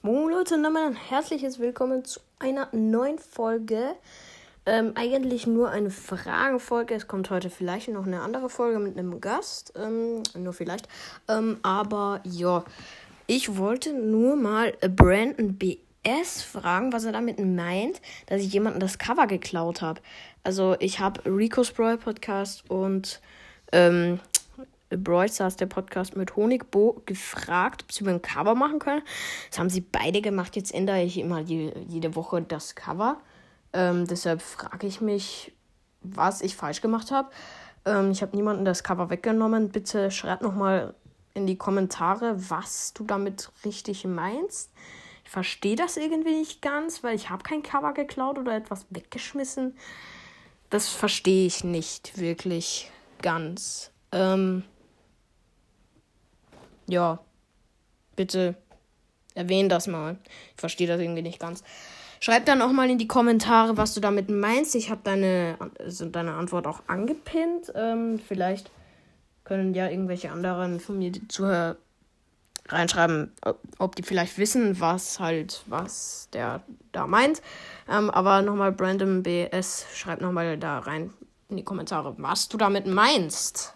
Moin Leute und ein herzliches Willkommen zu einer neuen Folge. Ähm, eigentlich nur eine Fragenfolge. Es kommt heute vielleicht noch eine andere Folge mit einem Gast. Ähm, nur vielleicht. Ähm, aber ja, ich wollte nur mal Brandon BS fragen, was er damit meint, dass ich jemanden das Cover geklaut habe. Also ich habe Rico's Brawl Podcast und ähm, Brawl der Podcast mit Honigbo, gefragt, ob sie mir ein Cover machen können. Das haben sie beide gemacht. Jetzt ändere ich immer die, jede Woche das Cover. Ähm, deshalb frage ich mich, was ich falsch gemacht habe. Ähm, ich habe niemanden das Cover weggenommen. Bitte schreib nochmal in die Kommentare, was du damit richtig meinst. Ich verstehe das irgendwie nicht ganz, weil ich habe kein Cover geklaut oder etwas weggeschmissen. Das verstehe ich nicht wirklich ganz. Ähm, ja, bitte erwähne das mal. Ich verstehe das irgendwie nicht ganz. Schreib dann auch mal in die Kommentare, was du damit meinst. Ich habe deine, also deine Antwort auch angepinnt. Ähm, vielleicht können ja irgendwelche anderen von mir die Zuhörer reinschreiben, ob, ob, die vielleicht wissen, was halt, was der da meint. Ähm, aber nochmal, Brandon BS, schreib nochmal da rein in die Kommentare, was du damit meinst.